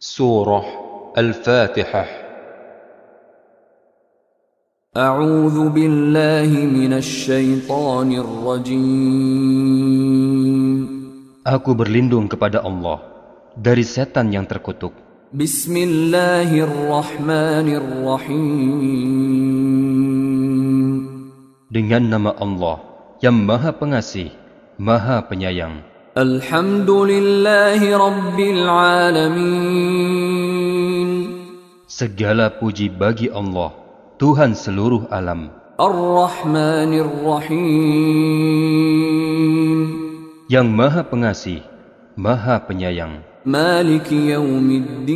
سورة الفاتحة أعوذ بالله من الشيطان الرجيم Aku berlindung kepada Allah dari setan yang terkutuk. بسم الله الرحمن الرحيم Dengan nama Allah yang Maha Pengasih, Maha Penyayang. Alhamdulillahirrabbilalamin Segala puji bagi Allah, Tuhan seluruh alam. Ar-Rahmanir-Rahim Yang Maha Pengasih, Maha Penyayang. Maliki Yaumiddin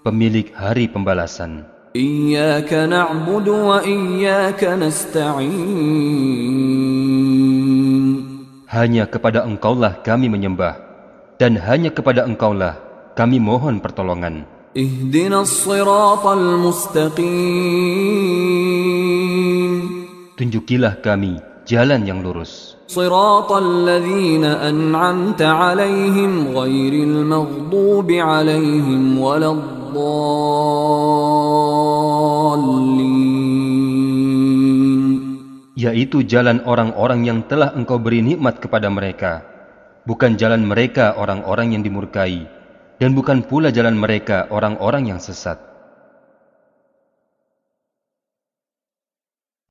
Pemilik Hari Pembalasan. Iyaka na'budu wa iyaka nasta'in Hanya kepada Engkaulah kami menyembah, dan hanya kepada Engkaulah kami mohon pertolongan. اهدنا الصراط المستقيم Tunjukilah kami jalan yang lurus. صراط الذين أنعمت عليهم غير المغضوب عليهم ولا الضالين yaitu jalan orang-orang yang telah engkau beri nikmat kepada mereka, bukan jalan mereka orang-orang yang dimurkai, dan bukan pula jalan mereka orang-orang yang sesat.